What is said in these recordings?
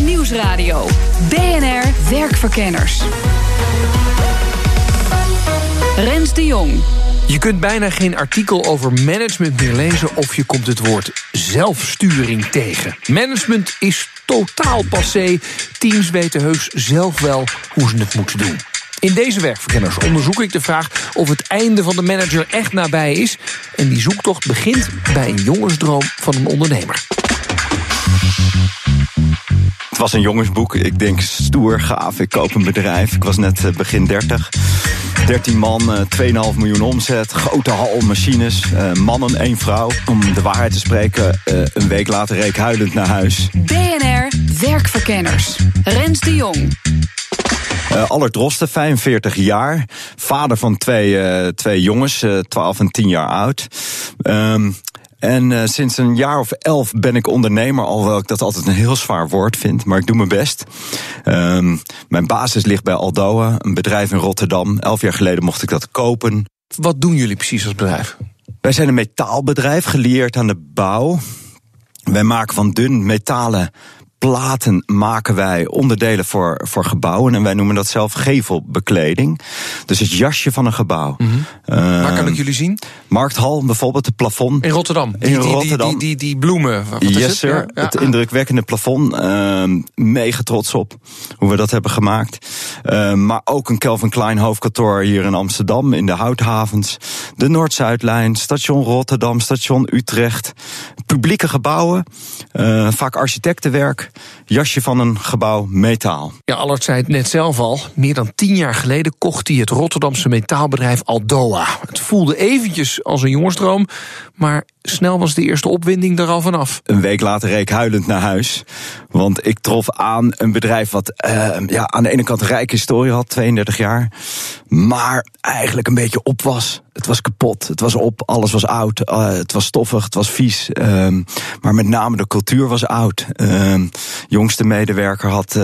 Nieuwsradio. BNR Werkverkenners. Rens de Jong. Je kunt bijna geen artikel over management meer lezen of je komt het woord zelfsturing tegen. Management is totaal passé. Teams weten heus zelf wel hoe ze het moeten doen. In deze werkverkenners onderzoek ik de vraag of het einde van de manager echt nabij is. En die zoektocht begint bij een jongensdroom van een ondernemer. Was een jongensboek. Ik denk stoer, gaaf. Ik koop een bedrijf. Ik was net eh, begin 30. 13 man, 2,5 miljoen omzet, grote hal, machines, uh, mannen, één vrouw. Om de waarheid te spreken, een week later reek huilend naar huis. BNR Werkverkenners. Rens de Jong. Uh, Drosten, 45 jaar. Vader van twee, uh, twee jongens, uh, 12 en 10 jaar oud. Um, en uh, sinds een jaar of elf ben ik ondernemer, alhoewel ik dat altijd een heel zwaar woord vind, maar ik doe mijn best. Um, mijn basis ligt bij Aldoa, een bedrijf in Rotterdam. Elf jaar geleden mocht ik dat kopen. Wat doen jullie precies als bedrijf? Wij zijn een metaalbedrijf, gelieerd aan de bouw. Wij maken van dun metalen platen maken wij onderdelen voor, voor gebouwen. En wij noemen dat zelf gevelbekleding. Dus het jasje van een gebouw. Mm -hmm. uh, Waar kan ik jullie zien? Markthal, bijvoorbeeld, het plafond. In Rotterdam? In die, Rotterdam. Die, die, die, die bloemen. Wat yes, is sir. Ja, het indrukwekkende plafond. Uh, mega trots op hoe we dat hebben gemaakt. Uh, maar ook een Calvin Klein hoofdkantoor hier in Amsterdam, in de Houthavens. De Noord-Zuidlijn, station Rotterdam, station Utrecht. Publieke gebouwen, vaak architectenwerk jasje van een gebouw metaal. Ja, Allard zei het net zelf al. Meer dan tien jaar geleden kocht hij het Rotterdamse metaalbedrijf Aldoa. Het voelde eventjes als een jongensdroom, maar snel was de eerste opwinding er al vanaf. Een week later reek huilend naar huis. Want ik trof aan een bedrijf wat uh, ja, aan de ene kant een rijke historie had, 32 jaar. Maar eigenlijk een beetje op was. Het was kapot, het was op, alles was oud. Uh, het was stoffig, het was vies. Uh, maar met name de cultuur was oud. Uh, jongste medewerker had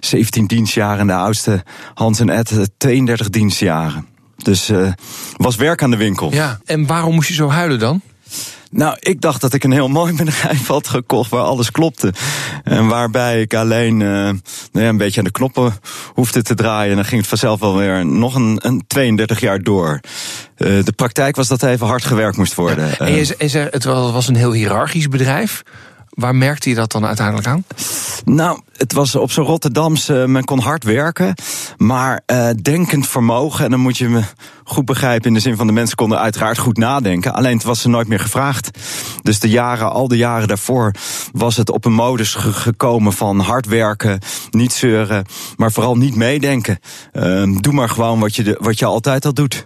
17 dienstjaren en de oudste Hans en Ed 32 dienstjaren. Dus was werk aan de winkel. Ja, en waarom moest je zo huilen dan? Nou, ik dacht dat ik een heel mooi bedrijf had gekocht waar alles klopte. En waarbij ik alleen uh, nou ja, een beetje aan de knoppen hoefde te draaien. En dan ging het vanzelf wel weer nog een, een 32 jaar door. Uh, de praktijk was dat even hard gewerkt moest worden. Ja, en je, je zei, het was een heel hiërarchisch bedrijf. Waar merkte je dat dan uiteindelijk aan? Nou, het was op zo'n Rotterdamse, men kon hard werken, maar uh, denkend vermogen, en dan moet je me goed begrijpen in de zin van de mensen konden uiteraard goed nadenken, alleen het was ze nooit meer gevraagd. Dus de jaren, al de jaren daarvoor was het op een modus ge gekomen van hard werken, niet zeuren, maar vooral niet meedenken. Um, doe maar gewoon wat je, wat je altijd al doet.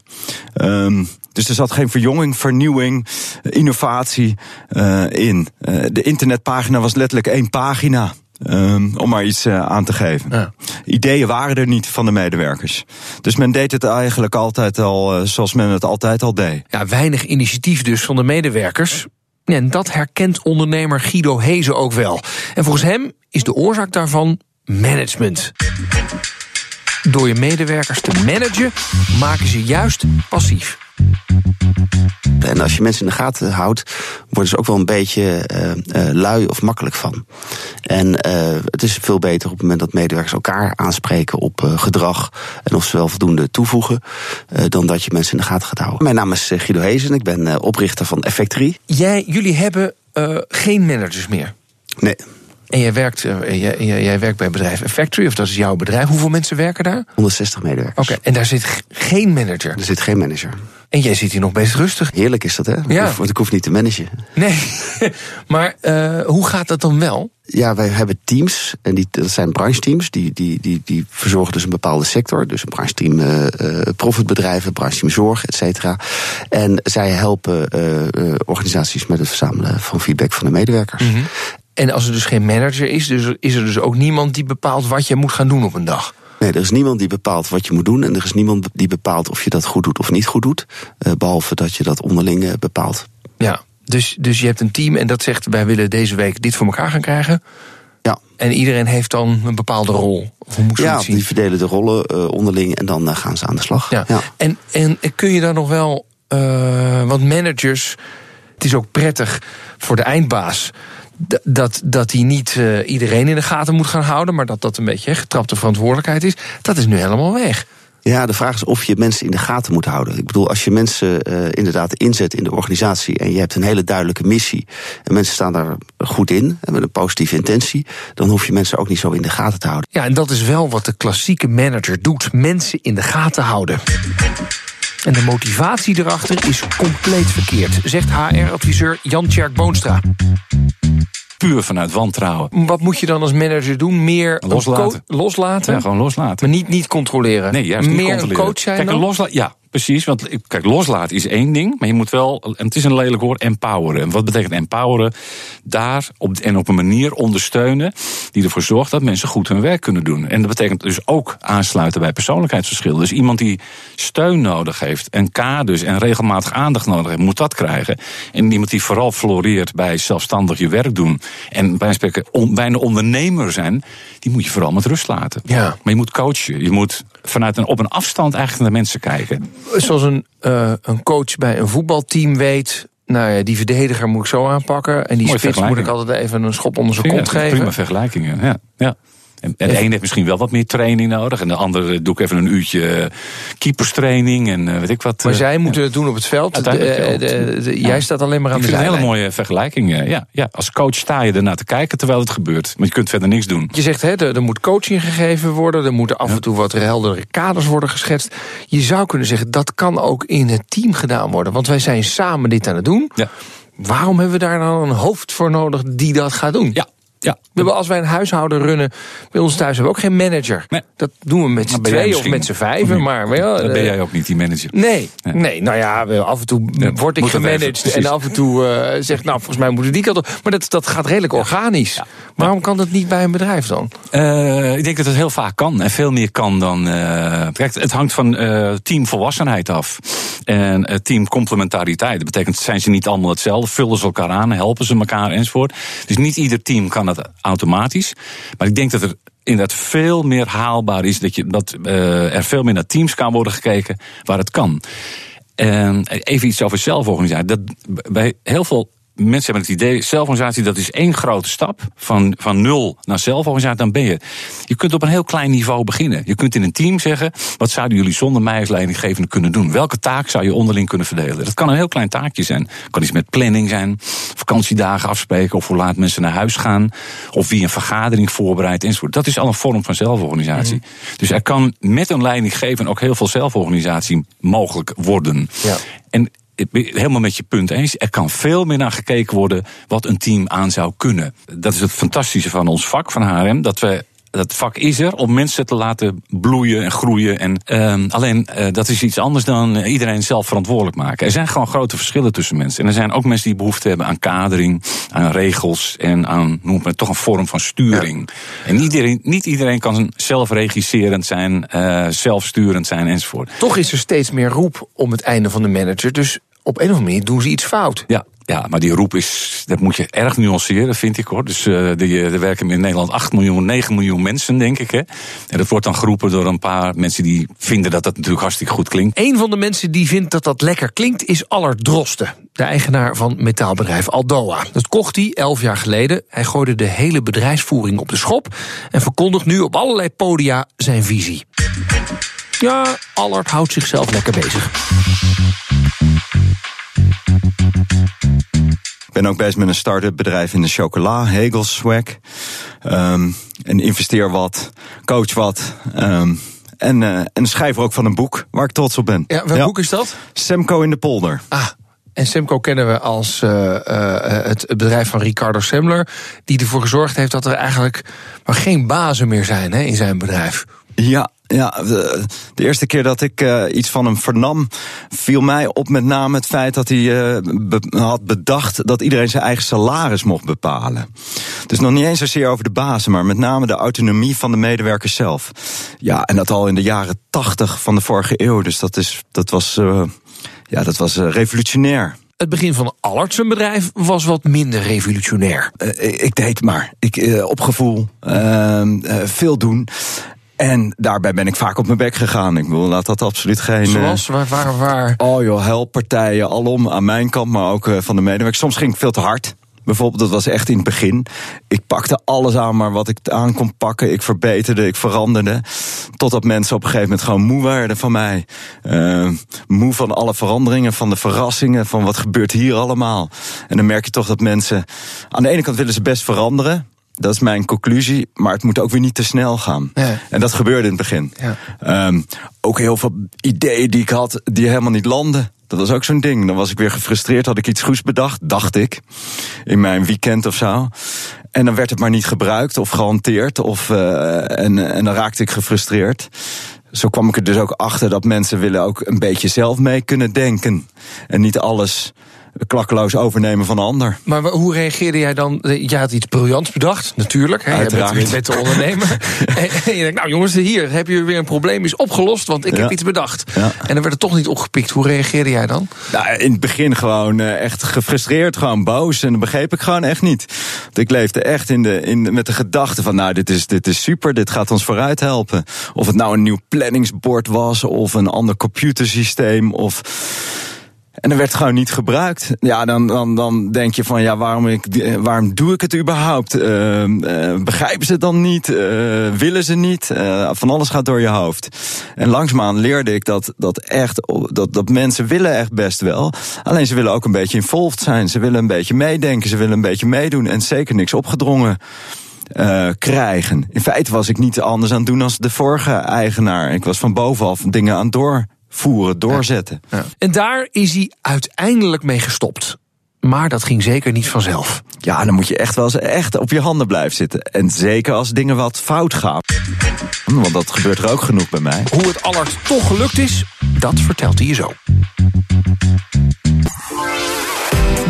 Um, dus er zat geen verjonging, vernieuwing, innovatie uh, in. Uh, de internetpagina was letterlijk één pagina. Um, om maar iets uh, aan te geven. Ja. Ideeën waren er niet van de medewerkers. Dus men deed het eigenlijk altijd al uh, zoals men het altijd al deed. Ja, weinig initiatief dus van de medewerkers. En dat herkent ondernemer Guido Hezen ook wel. En volgens hem is de oorzaak daarvan management. Door je medewerkers te managen, maken ze juist passief. En als je mensen in de gaten houdt, worden ze ook wel een beetje uh, uh, lui of makkelijk van. En uh, het is veel beter op het moment dat medewerkers elkaar aanspreken op gedrag en of ze wel voldoende toevoegen, dan dat je mensen in de gaten gaat houden. Mijn naam is Guido Hezen, ik ben oprichter van Effectory. Jij, jullie hebben geen managers meer? Nee. En jij werkt, uh, jij, jij, werkt bij bedrijf Factory, of dat is jouw bedrijf. Hoeveel mensen werken daar? 160 medewerkers. Oké, okay, en daar zit geen manager? Er zit geen manager. En jij zit hier nog best rustig. Heerlijk is dat, hè? Ja. Want ik hoef niet te managen. Nee, maar uh, hoe gaat dat dan wel? Ja, wij hebben teams, en die, dat zijn brancheteams, die, die, die, die verzorgen dus een bepaalde sector. Dus een brancheteam uh, profitbedrijven, brancheteam zorg, et cetera. En zij helpen uh, organisaties met het verzamelen van feedback van de medewerkers. Mhm. Mm -hmm. En als er dus geen manager is, dus is er dus ook niemand die bepaalt wat je moet gaan doen op een dag. Nee, er is niemand die bepaalt wat je moet doen. En er is niemand die bepaalt of je dat goed doet of niet goed doet. Uh, behalve dat je dat onderling bepaalt. Ja, dus, dus je hebt een team en dat zegt: wij willen deze week dit voor elkaar gaan krijgen. Ja. En iedereen heeft dan een bepaalde rol. Hoe moet je ja, zien? die verdelen de rollen uh, onderling en dan gaan ze aan de slag. Ja. ja. En, en kun je daar nog wel, want managers, het is ook prettig voor de eindbaas dat, dat hij niet uh, iedereen in de gaten moet gaan houden, maar dat dat een beetje getrapte verantwoordelijkheid is, dat is nu helemaal weg. Ja, de vraag is of je mensen in de gaten moet houden. Ik bedoel, als je mensen uh, inderdaad inzet in de organisatie en je hebt een hele duidelijke missie en mensen staan daar goed in en met een positieve intentie, dan hoef je mensen ook niet zo in de gaten te houden. Ja, en dat is wel wat de klassieke manager doet: mensen in de gaten houden. En de motivatie erachter is compleet verkeerd, zegt HR-adviseur Jan Tjerk Boonstra puur vanuit wantrouwen. Wat moet je dan als manager doen? Meer loslaten. loslaten? Ja, gewoon loslaten. Maar niet, niet controleren. Nee, juist Meer niet controleren. een coach zijn Kijk, dan? Loslaten, ja, precies. Want kijk, loslaten is één ding. Maar je moet wel, en het is een lelijk woord, empoweren. En wat betekent empoweren? Daar op, en op een manier ondersteunen die ervoor zorgt dat mensen goed hun werk kunnen doen. En dat betekent dus ook aansluiten bij persoonlijkheidsverschillen. Dus iemand die steun nodig heeft en kaders en regelmatig aandacht nodig heeft, moet dat krijgen. En iemand die vooral floreert bij zelfstandig je werk doen en bij spreken on, bijna ondernemer zijn, die moet je vooral met rust laten. Ja. Maar je moet coachen. Je moet vanuit een, op een afstand eigenlijk naar mensen kijken. Zoals een, uh, een coach bij een voetbalteam weet. Nou ja, die verdediger moet ik zo aanpakken. En die Mooie spits moet ik altijd even een schop onder zijn kont geven. Prima vergelijkingen. Ja, ja. En de een heeft misschien wel wat meer training nodig. En de andere doe ik even een uurtje eh, keeperstraining en eh, weet ik wat. Maar eh, zij ja. moeten het doen op het veld. De, de- Ja. Jij staat alleen maar aan Ik de vind het een hele mooie vergelijking. eh, Ja, ja, als coach sta je ernaar te kijken terwijl het gebeurt. Maar je kunt verder niks doen. Je zegt, hè, er, er moet coaching gegeven worden. Er moeten af en toe wat heldere kaders worden geschetst. Je zou kunnen zeggen, dat kan ook in het team gedaan worden. Want wij zijn samen dit aan het doen. Ja, Waarom hebben we daar dan een hoofd voor nodig die dat gaat doen? ja, ja. We hebben, als wij een huishouden runnen, bij ons thuis hebben we ook geen manager. Nee. Dat doen we met z'n tweeën of met z'n vijven. Maar, maar ja, Dan ben eh, jij ook niet die manager. Nee, Nee. nee, nou ja, af en toe Ja, word ik even, gemanaged en af en toe zeg nou, volgens mij moeten die kant op. Maar dat, dat gaat redelijk organisch. Waarom kan dat niet bij een bedrijf dan? Eh, ik denk dat het heel vaak kan en veel meer kan dan. het hangt van teamvolwassenheid af. En eh, teamcomplementariteit. Dat betekent, zijn ze niet allemaal hetzelfde? Vullen ze elkaar aan, helpen ze elkaar enzovoort. Dus niet ieder team kan dat automatisch. Maar ik denk dat er inderdaad veel meer haalbaar is. Dat, je, dat eh, er veel meer naar teams kan worden gekeken waar het kan. En even iets over zelforganisatie. Dat bij heel veel mensen hebben het idee, zelforganisatie dat is één grote stap. Van, van nul naar zelforganisatie, dan ben je. Je kunt op een heel klein niveau beginnen. Je kunt in een team zeggen, wat zouden jullie zonder mij als leidinggevende kunnen doen? Welke taak zou je onderling kunnen verdelen? Dat kan een heel klein taakje zijn. kan iets met planning zijn, vakantiedagen afspreken, of hoe laat mensen naar huis gaan, of wie een vergadering voorbereidt enzovoort. Dat is al een vorm van zelforganisatie. Dus er kan met een leidinggevende ook heel veel zelforganisatie mogelijk worden. Ja. En het helemaal met je punt eens. Er kan veel meer naar gekeken worden wat een team aan zou kunnen. Dat is het fantastische van ons vak, van HRM. Dat we. Dat vak is er om mensen te laten bloeien en groeien. En, ehm, alleen uh, dat is iets anders dan iedereen zelf verantwoordelijk maken. Er zijn gewoon grote verschillen tussen mensen. En er zijn ook mensen die behoefte hebben aan kadering, aan regels en aan noem het toch een vorm van sturing. Ja. En iedereen, niet iedereen kan zelfregisserend zijn, uh, zelfsturend zijn enzovoort. Toch is er steeds meer roep om het einde van de manager. Dus op een of andere manier doen ze iets fout. Ja, ja, maar die roep is, dat moet je erg nuanceren, vind ik hoor. Dus uh, die, er werken in Nederland 8 miljoen, 9 miljoen mensen, denk ik. Hè? En dat wordt dan geroepen door een paar mensen die vinden dat dat natuurlijk hartstikke goed klinkt. Een van de mensen die vindt dat dat lekker klinkt is Allard Drosten. De eigenaar van metaalbedrijf Aldoa. Dat kocht hij elf jaar geleden. Hij gooide de hele bedrijfsvoering op de schop. En verkondigt nu op allerlei podia zijn visie. Ja, Allard houdt zichzelf lekker bezig. Ben ook bezig met een start-up bedrijf in de chocola, Hegel Swag. Um, en investeer wat, coach wat. Um, en, uh, en schrijver ook van een boek waar ik trots op ben. Ja, welk ja. boek is dat? Semco in de polder. Ah, en Semco kennen we als uh, uh, het bedrijf van Ricardo Semler... die ervoor gezorgd heeft dat er eigenlijk maar geen bazen meer zijn hè, in zijn bedrijf. Ja, Ja, de, de eerste keer dat ik uh, iets van hem vernam, viel mij op met name het feit dat hij uh, be had bedacht dat iedereen zijn eigen salaris mocht bepalen. Dus nog niet eens zozeer over de bazen, maar met name de autonomie van de medewerkers zelf. Ja, en dat al in de jaren tachtig van de vorige eeuw. Dus dat, is, dat was, uh, ja, dat was revolutionair. Het begin van Allard zijn bedrijf was wat minder revolutionair. Uh, ik deed maar. Ik, uh, op gevoel. Uh, veel doen. En daarbij ben ik vaak op mijn bek gegaan. Ik bedoel, laat dat absoluut geen. Zoals, waar, waar, waar? Oh joh, helppartijen, alom aan mijn kant, maar ook van de medewerkers. Soms ging ik veel te hard. Bijvoorbeeld, dat was echt in het begin. Ik pakte alles aan, maar wat ik aan kon pakken. Ik verbeterde, ik veranderde. Totdat mensen op een gegeven moment gewoon moe werden van mij. Uh, moe van alle veranderingen, van de verrassingen, van wat gebeurt hier allemaal. En dan merk je toch dat mensen. Aan de ene kant willen ze best veranderen. Dat is mijn conclusie, maar het moet ook weer niet te snel gaan. Ja. En dat gebeurde in het begin. Ja. Um, ook heel veel ideeën die ik had, die helemaal niet landen. Dat was ook zo'n ding. Dan was ik weer gefrustreerd, had ik iets goeds bedacht, dacht ik. In mijn weekend of zo. En dan werd het maar niet gebruikt of gehanteerd. Of, uh, en, en dan raakte ik gefrustreerd. Zo kwam ik er dus ook achter dat mensen willen ook een beetje zelf mee kunnen denken. En niet alles klakkeloos overnemen van een ander. Maar hoe reageerde jij dan? Je had iets briljants bedacht, natuurlijk. Hè? Uiteraard. Je bent de ondernemer. en je denkt, nou jongens, hier heb je weer een probleem, is opgelost, want ik ja. heb iets bedacht. Ja. En dan werd het toch niet opgepikt. Hoe reageerde jij dan? Nou, in het begin gewoon uh, echt gefrustreerd, gewoon boos. En dat begreep ik gewoon echt niet. Want ik leefde echt in de, in, met de gedachte van, nou, dit is, dit is super, dit gaat ons vooruit helpen. Of het nou een nieuw planningsbord was, of een ander computersysteem, of en dan werd gewoon niet gebruikt. Ja, dan, dan, dan denk je van ja, waarom, ik, waarom doe ik het überhaupt? Uh, uh, begrijpen ze het dan niet? Willen ze niet? van alles gaat door je hoofd. En langzaamaan leerde ik dat, dat echt, dat, dat mensen willen echt best wel. Alleen ze willen ook een beetje involved zijn. Ze willen een beetje meedenken. Ze willen een beetje meedoen. En zeker niks opgedrongen. Uh, krijgen. In feite was ik niet anders aan het doen als de vorige eigenaar. Ik was van bovenaf dingen aan door voeren, doorzetten. Ja. Ja. En daar is hij uiteindelijk mee gestopt. Maar dat ging zeker niet vanzelf. Ja, dan moet je echt wel eens echt op je handen blijven zitten. En zeker als dingen wat fout gaan. Want dat gebeurt er ook genoeg bij mij. Hoe het Allard toch gelukt is, dat vertelt hij je zo.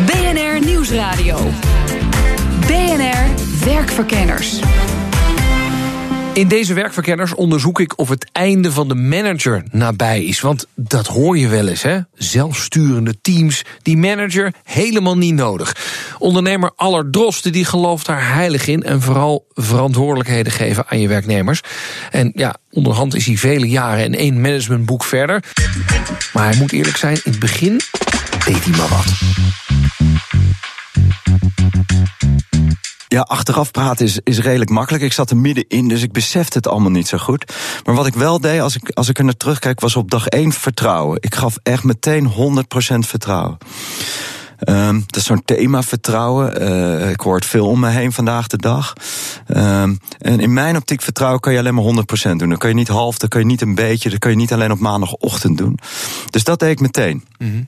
BNR Nieuwsradio. BNR Werkverkenners. In deze werkverkenners onderzoek ik of het einde van de manager nabij is. Want dat hoor je wel eens, hè? Zelfsturende teams, die manager helemaal niet nodig. Ondernemer Aller Drosten die gelooft daar heilig in en vooral verantwoordelijkheden geven aan je werknemers. En ja, onderhand is hij vele jaren in één managementboek verder. Maar hij moet eerlijk zijn, in het begin deed hij maar wat. Ja, achteraf praten is, is redelijk makkelijk. Ik zat er middenin, dus ik besefte het allemaal niet zo goed. Maar wat ik wel deed, als ik, als ik er naar terugkijk, was op dag één vertrouwen. Ik gaf echt meteen 100% vertrouwen. Um, dat is zo'n thema vertrouwen. Uh, ik hoor het veel om me heen vandaag de dag. Um, en in mijn optiek vertrouwen kan je alleen maar 100% doen. Dan kan je niet half, dan kan je niet een beetje, dan kan je niet alleen op maandagochtend doen. Dus dat deed ik meteen. -hmm.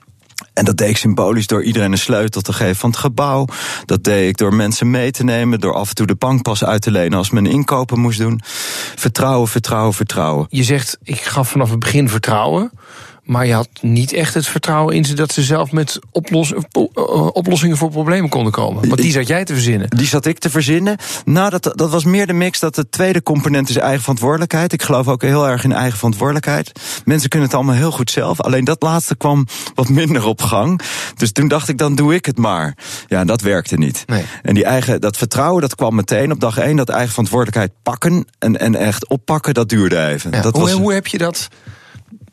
En dat deed ik symbolisch door iedereen een sleutel te geven van het gebouw. Dat deed ik door mensen mee te nemen, door af en toe de bankpas uit te lenen als men inkopen moest doen. Vertrouwen, vertrouwen, vertrouwen. Je zegt, ik gaf vanaf het begin vertrouwen. Maar je had niet echt het vertrouwen in ze dat ze zelf met oplos oplossingen voor problemen konden komen. Want die zat jij te verzinnen. Die zat ik te verzinnen. Nou, dat, dat was meer de mix dat de tweede component is eigen verantwoordelijkheid. Ik geloof ook heel erg in eigen verantwoordelijkheid. Mensen kunnen het allemaal heel goed zelf. Alleen dat laatste kwam wat minder op gang. Dus toen dacht ik, dan doe ik het maar. Ja, dat werkte niet. Nee. En die eigen, dat vertrouwen, dat kwam meteen op dag één. Dat eigen verantwoordelijkheid pakken en, en echt oppakken, dat duurde even. Ja, dat hoe, was... hoe heb je dat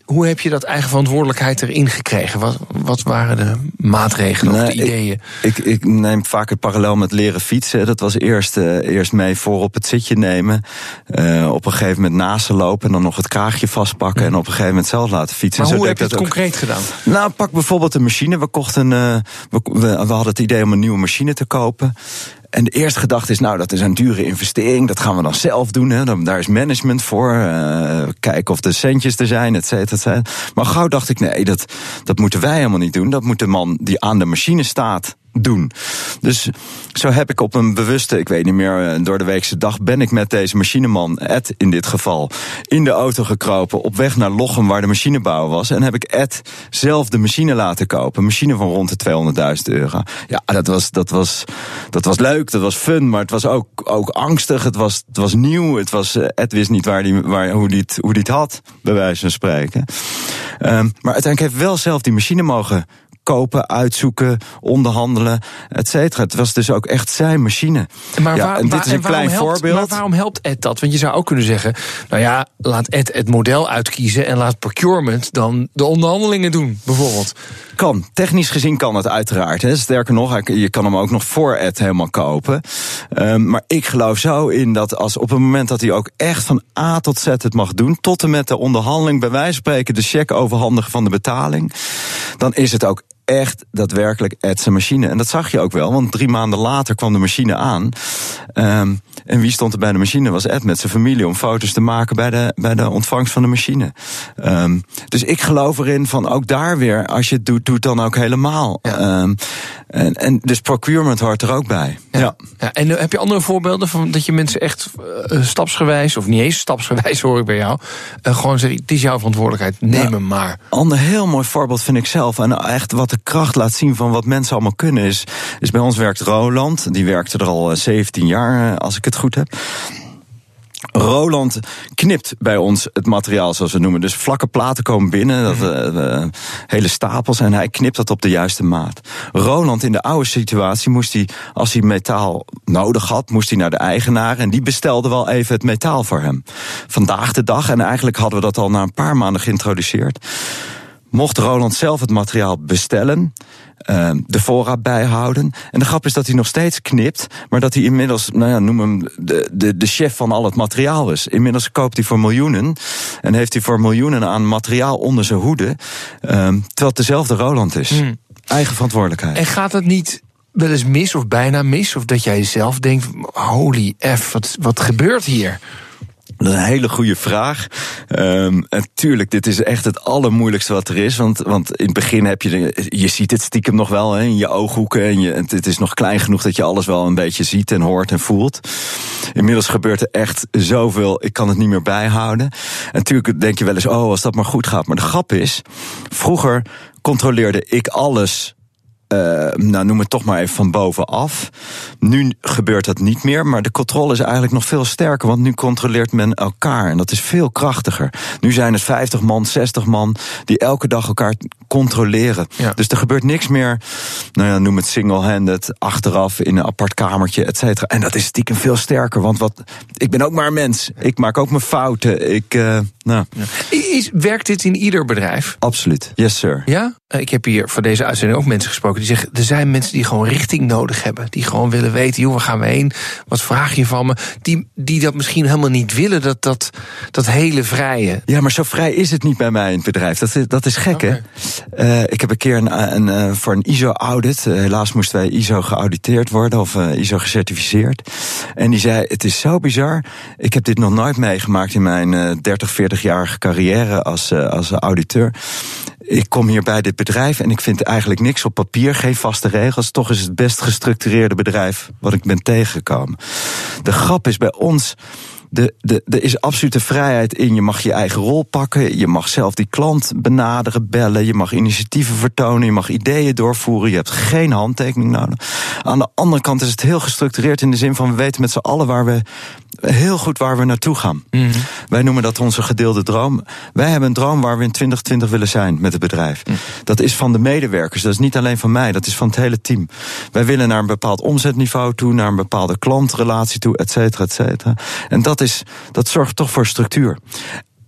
hoe heb je dat eigen verantwoordelijkheid erin gekregen? Wat, wat waren de maatregelen of de ideeën? Ik, ik, ik, neem vaak het parallel met leren fietsen. Dat was eerst, uh, eerst mee voor op het zitje nemen. Uh, op een gegeven moment naast lopen. En dan nog het kraagje vastpakken. En op een gegeven moment zelf laten fietsen. Maar Zo hoe heb je dat het ook. concreet gedaan? Nou, pak bijvoorbeeld een machine. We kochten, uh, we, we, we hadden het idee om een nieuwe machine te kopen. En de eerste gedachte is, nou, dat is een dure investering. Dat gaan we dan zelf doen. Hè. Daar is management voor. Uh, kijken of de centjes er zijn, et cetera, et cetera. Maar gauw dacht ik, nee, dat, dat moeten wij helemaal niet doen. Dat moet de man die aan de machine staat doen. Dus zo heb ik op een bewuste, ik weet niet meer, eh, door de weekse dag ben ik met deze machineman, Ed in dit geval, in de auto gekropen op weg naar Lochem waar de machinebouw was. En heb ik Ed zelf de machine laten kopen. Een machine van rond de 200.000 euro. Ja, dat was, dat, was, dat was leuk, dat was fun, maar het was ook, ook angstig. Het was, het was nieuw. Het was, eh, Ed wist niet waar die, waar, hoe die het, hoe die het had, bij wijze van spreken. Um, maar uiteindelijk heeft wel zelf die machine mogen kopen, uitzoeken, onderhandelen, et cetera. Het was dus ook echt zijn machine. Maar ja, waar- en dit waar- is een klein helpt, voorbeeld. Maar waarom helpt Ed dat? Want je zou ook kunnen zeggen... nou ja, laat Ed het model uitkiezen... en laat procurement dan de onderhandelingen doen, bijvoorbeeld. Kan. Technisch gezien kan het uiteraard. Hè. Sterker nog, je kan hem ook nog voor Ed helemaal kopen. Um, maar ik geloof zo in dat als op het moment dat hij ook echt van A tot Z het mag doen, tot en met de onderhandeling, bij wijze van spreken de cheque overhandigen van de betaling, dan is het ook echt daadwerkelijk zijn machine. En dat zag je ook wel, want drie maanden later kwam de machine aan. Um, en wie stond er bij de machine? Was Ed met zijn familie om foto's te maken bij de, bij de ontvangst van de machine. Um, dus ik geloof erin van ook daar weer, als je het doet, doe het dan ook helemaal. Ja. Um, en, en dus procurement hoort er ook bij. Ja. ja. ja en uh, heb je andere voorbeelden van dat je mensen echt uh, stapsgewijs, of niet eens stapsgewijs hoor ik bij jou, uh, gewoon zeggen: het is jouw verantwoordelijkheid, neem hem maar. Ander heel mooi voorbeeld vind ik zelf. En echt wat de kracht laat zien van wat mensen allemaal kunnen is. is bij ons werkt Roland. Die werkte er al 17 jaar, als ik het goed heb. Roland knipt bij ons het materiaal, zoals we noemen. Dus vlakke platen komen binnen, dat, uh, hele stapels, en hij knipt dat op de juiste maat. Roland in de oude situatie moest hij, als hij metaal nodig had, moest hij naar de eigenaar en die bestelde wel even het metaal voor hem. Vandaag de dag, en eigenlijk hadden we dat al na een paar maanden geïntroduceerd, mocht Roland zelf het materiaal bestellen. Uh, de voorraad bijhouden. En de grap is dat hij nog steeds knipt, maar dat hij inmiddels, nou ja, noem hem de, de, de chef van al het materiaal is. Inmiddels koopt hij voor miljoenen en heeft hij voor miljoenen aan materiaal onder zijn hoede, uh, terwijl het dezelfde Roland is. Mm. Eigen verantwoordelijkheid. En gaat het niet wel eens mis of bijna mis? Of dat jij zelf denkt, holy F, wat, wat gebeurt hier? Dat is een hele goede vraag. Um, en tuurlijk, dit is echt het allermoeilijkste wat er is. Want, want in het begin heb je, de, je ziet het stiekem nog wel hè, in je ooghoeken. En je, het is nog klein genoeg dat je alles wel een beetje ziet en hoort en voelt. Inmiddels gebeurt er echt zoveel, ik kan het niet meer bijhouden. En natuurlijk denk je wel eens, oh, als dat maar goed gaat. Maar de grap is, vroeger controleerde ik alles nou noem het toch maar even van bovenaf. Nu gebeurt dat niet meer, maar de controle is eigenlijk nog veel sterker, want nu controleert men elkaar en dat is veel krachtiger. Nu zijn het 50 man, 60 man die elke dag elkaar controleren. Ja. Dus er gebeurt niks meer, nou ja, noem het single-handed, achteraf in een apart kamertje, et cetera. En dat is stiekem veel sterker, want wat, ik ben ook maar een mens. Ik maak ook mijn fouten. Ik, uh, nou. Ja. Is, werkt dit in ieder bedrijf? Absoluut, yes sir. Ja? Ik heb hier voor deze uitzending ook mensen gesproken die zeggen: er zijn mensen die gewoon richting nodig hebben. Die gewoon willen weten: joh, waar gaan we heen? Wat vraag je van me? Die, die dat misschien helemaal niet willen, dat, dat, dat hele vrije. Ja, maar zo vrij is het niet bij mij in het bedrijf. Dat is, dat is gek, okay. hè? Uh, ik heb een keer een, een, een, voor een ISO-audit. Uh, helaas moesten wij ISO geauditeerd worden of uh, ISO gecertificeerd. En die zei: Het is zo bizar. Ik heb dit nog nooit meegemaakt in mijn 30, 40-jarige carrière als, als auditeur. Ik kom hier bij dit bedrijf en ik vind eigenlijk niks op papier, geen vaste regels. Toch is het best gestructureerde bedrijf wat ik ben tegengekomen. De grap is bij ons. De, de, er is absolute vrijheid in. Je mag je eigen rol pakken. Je mag zelf die klant benaderen, bellen. Je mag initiatieven vertonen. Je mag ideeën doorvoeren. Je hebt geen handtekening nodig. Aan de andere kant is het heel gestructureerd in de zin van we weten met z'n allen waar we heel goed waar we naartoe gaan. Mm -hmm. Wij noemen dat onze gedeelde droom. Wij hebben een droom waar we in 2020 willen zijn met het bedrijf. Mm. Dat is van de medewerkers. Dat is niet alleen van mij. Dat is van het hele team. Wij willen naar een bepaald omzetniveau toe, naar een bepaalde klantrelatie toe, et cetera, et cetera. En dat, dat zorgt toch voor structuur.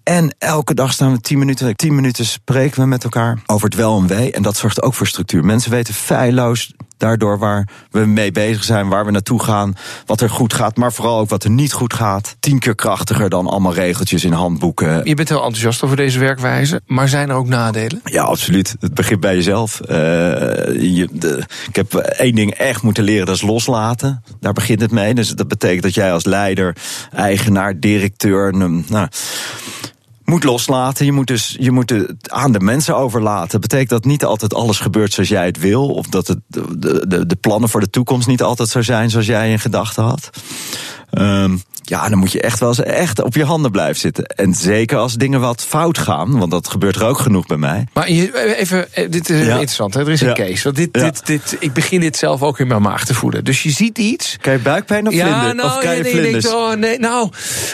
En elke dag staan we tien minuten, tien minuten spreken we met elkaar over het wel en wee. En dat zorgt ook voor structuur. Mensen weten feilloos daardoor waar we mee bezig zijn, waar we naartoe gaan, wat er goed gaat, maar vooral ook wat er niet goed gaat. Tien keer krachtiger dan allemaal regeltjes in handboeken. Je bent heel enthousiast over deze werkwijze, maar zijn er ook nadelen? Ja, absoluut. Het begint bij jezelf. Uh, je, de, ik heb één ding echt moeten leren, dat is loslaten. Daar begint het mee. Dus dat betekent dat jij als leider, eigenaar, directeur, nou, moet loslaten. Je moet dus je moet het aan de mensen overlaten. Betekent dat niet altijd alles gebeurt zoals jij het wil. Of dat het, de, de, de plannen voor de toekomst niet altijd zo zijn zoals jij in gedachten had. Um, ja, dan moet je echt wel eens echt op je handen blijven zitten. En zeker als dingen wat fout gaan, want dat gebeurt er ook genoeg bij mij. Maar even, eh, dit is ja. interessant. Hè? Er is een ja. case. Want dit, ja. dit, dit, ik begin dit zelf ook in mijn maag te voelen. Dus je ziet iets. Krijg je buikpijn of ja, vlinder? Nou, of krijg je nee, vlinders? Denkt, oh, nee, nou,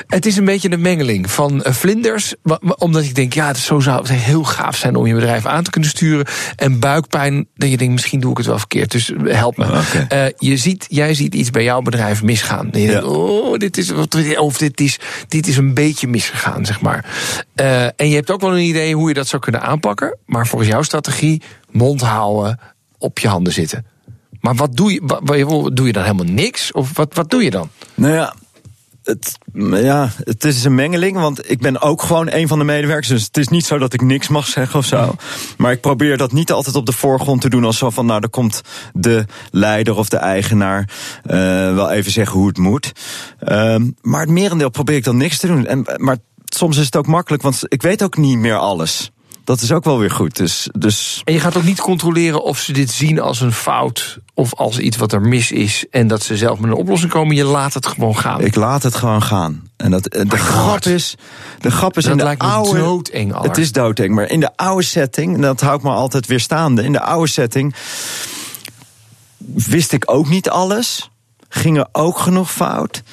het is een beetje een mengeling van uh, vlinders. Omdat ik denk, ja, zo zou het heel gaaf zijn om je bedrijf aan te kunnen sturen. En buikpijn, dat je denkt, misschien doe ik het wel verkeerd. Dus help me. Okay. Uh, je ziet, jij ziet iets bij jouw bedrijf misgaan. En je denkt, oh, dit is, of dit is, dit is een beetje misgegaan, zeg maar. Uh, en je hebt ook wel een idee hoe je dat zou kunnen aanpakken. Maar volgens jouw strategie, mond houden, op je handen zitten. Maar wat doe je? Wat, doe je dan helemaal niks? Of wat, wat doe je dan? Nou ja, het, ja, het is een mengeling, want ik ben ook gewoon een van de medewerkers. Dus het is niet zo dat ik niks mag zeggen of zo. Maar ik probeer dat niet altijd op de voorgrond te doen. Als zo van, nou, er komt de leider of de eigenaar uh, wel even zeggen hoe het moet. Um, maar het merendeel probeer ik dan niks te doen. En, maar soms is het ook makkelijk, want ik weet ook niet meer alles dat is ook wel weer goed. Dus, dus... En je gaat ook niet controleren of ze dit zien als een fout of als iets wat er mis is en dat ze zelf met een oplossing komen. Je laat het gewoon gaan. Ik laat het gewoon gaan. En dat, de grap is, de grap is dat in de lijkt oude. doodeng, het is doodeng, maar in de oude setting, en dat houdt me altijd weer staande. In de oude setting wist ik ook niet alles. Ging er ook genoeg fout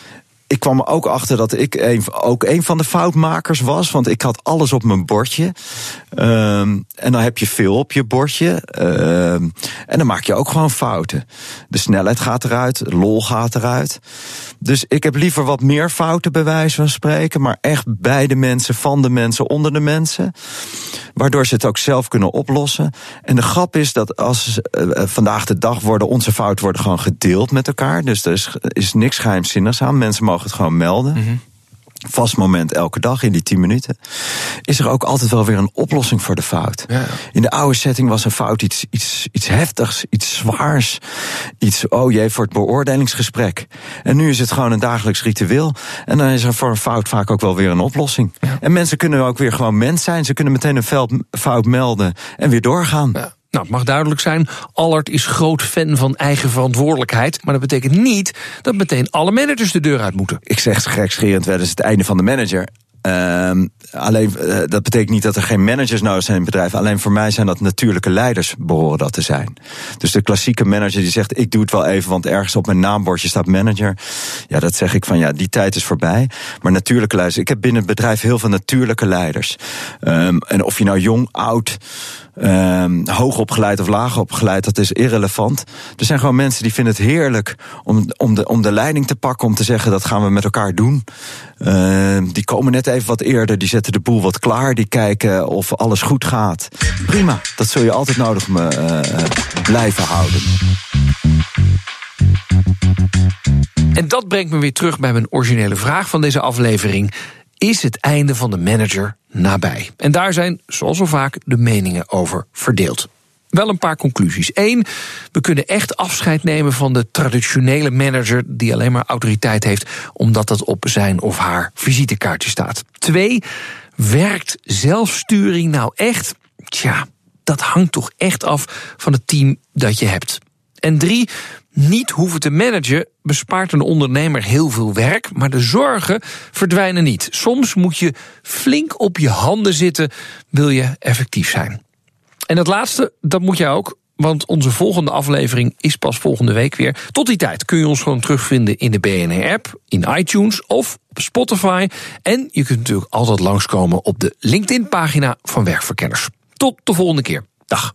ik kwam er ook achter dat ik ook een van de foutmakers was. Want ik had alles op mijn bordje. Um, en dan heb je veel op je bordje. Um, en dan maak je ook gewoon fouten. De snelheid gaat eruit, lol gaat eruit. Dus ik heb liever wat meer fouten bij wijze van spreken. Maar echt bij de mensen, van de mensen, onder de mensen. Waardoor ze het ook zelf kunnen oplossen. En de grap is dat als uh, vandaag de dag worden onze fouten worden gewoon gedeeld met elkaar. Dus er is, is niks geheimzinnigs aan. Mensen mogen het gewoon melden. Mm -hmm. Vast moment elke dag in die 10 minuten. Is er ook altijd wel weer een oplossing voor de fout. Ja. In de oude setting was een fout iets, iets, iets heftigs, iets zwaars. Iets, oh jee, voor het beoordelingsgesprek. En nu is het gewoon een dagelijks ritueel. En dan is er voor een fout vaak ook wel weer een oplossing. Ja. En mensen kunnen ook weer gewoon mens zijn. Ze kunnen meteen een fout melden en weer doorgaan. Ja. Nou, het mag duidelijk zijn, Allard is groot fan van eigen verantwoordelijkheid. Maar dat betekent niet dat meteen alle managers de deur uit moeten. Ik zeg gekscherend wel eens het einde van de manager. Um, alleen, uh, dat betekent niet dat er geen managers nodig zijn in bedrijf. Alleen voor mij zijn dat natuurlijke leiders, behoren dat te zijn. Dus de klassieke manager die zegt: Ik doe het wel even, want ergens op mijn naambordje staat manager. Ja, dat zeg ik van ja, die tijd is voorbij. Maar natuurlijke leiders. Ik heb binnen het bedrijf heel veel natuurlijke leiders. Um, en of je nou jong, oud. Um, hoog opgeleid of laag opgeleid, dat is irrelevant. Er zijn gewoon mensen die vinden het heerlijk om, om, de, om de leiding te pakken, om te zeggen dat gaan we met elkaar doen. Uh, die komen net even wat eerder, die zetten de boel wat klaar, die kijken of alles goed gaat. Prima, dat zul je altijd nodig uh, blijven houden. En dat brengt me weer terug bij mijn originele vraag van deze aflevering. Is het einde van de manager nabij? En daar zijn, zoals al vaak, de meningen over verdeeld. Wel een paar conclusies. Eén, we kunnen echt afscheid nemen van de traditionele manager die alleen maar autoriteit heeft omdat dat op zijn of haar visitekaartje staat. Twee, werkt zelfsturing nou echt? Tja, dat hangt toch echt af van het team dat je hebt. En drie, niet hoeven te managen bespaart een ondernemer heel veel werk, maar de zorgen verdwijnen niet. Soms moet je flink op je handen zitten, wil je effectief zijn. En het laatste, dat moet jij ook. Want onze volgende aflevering is pas volgende week weer. Tot die tijd kun je ons gewoon terugvinden in de BNR-app, in iTunes of op Spotify. En je kunt natuurlijk altijd langskomen op de LinkedIn-pagina van Werkverkenners. Tot de volgende keer. Dag.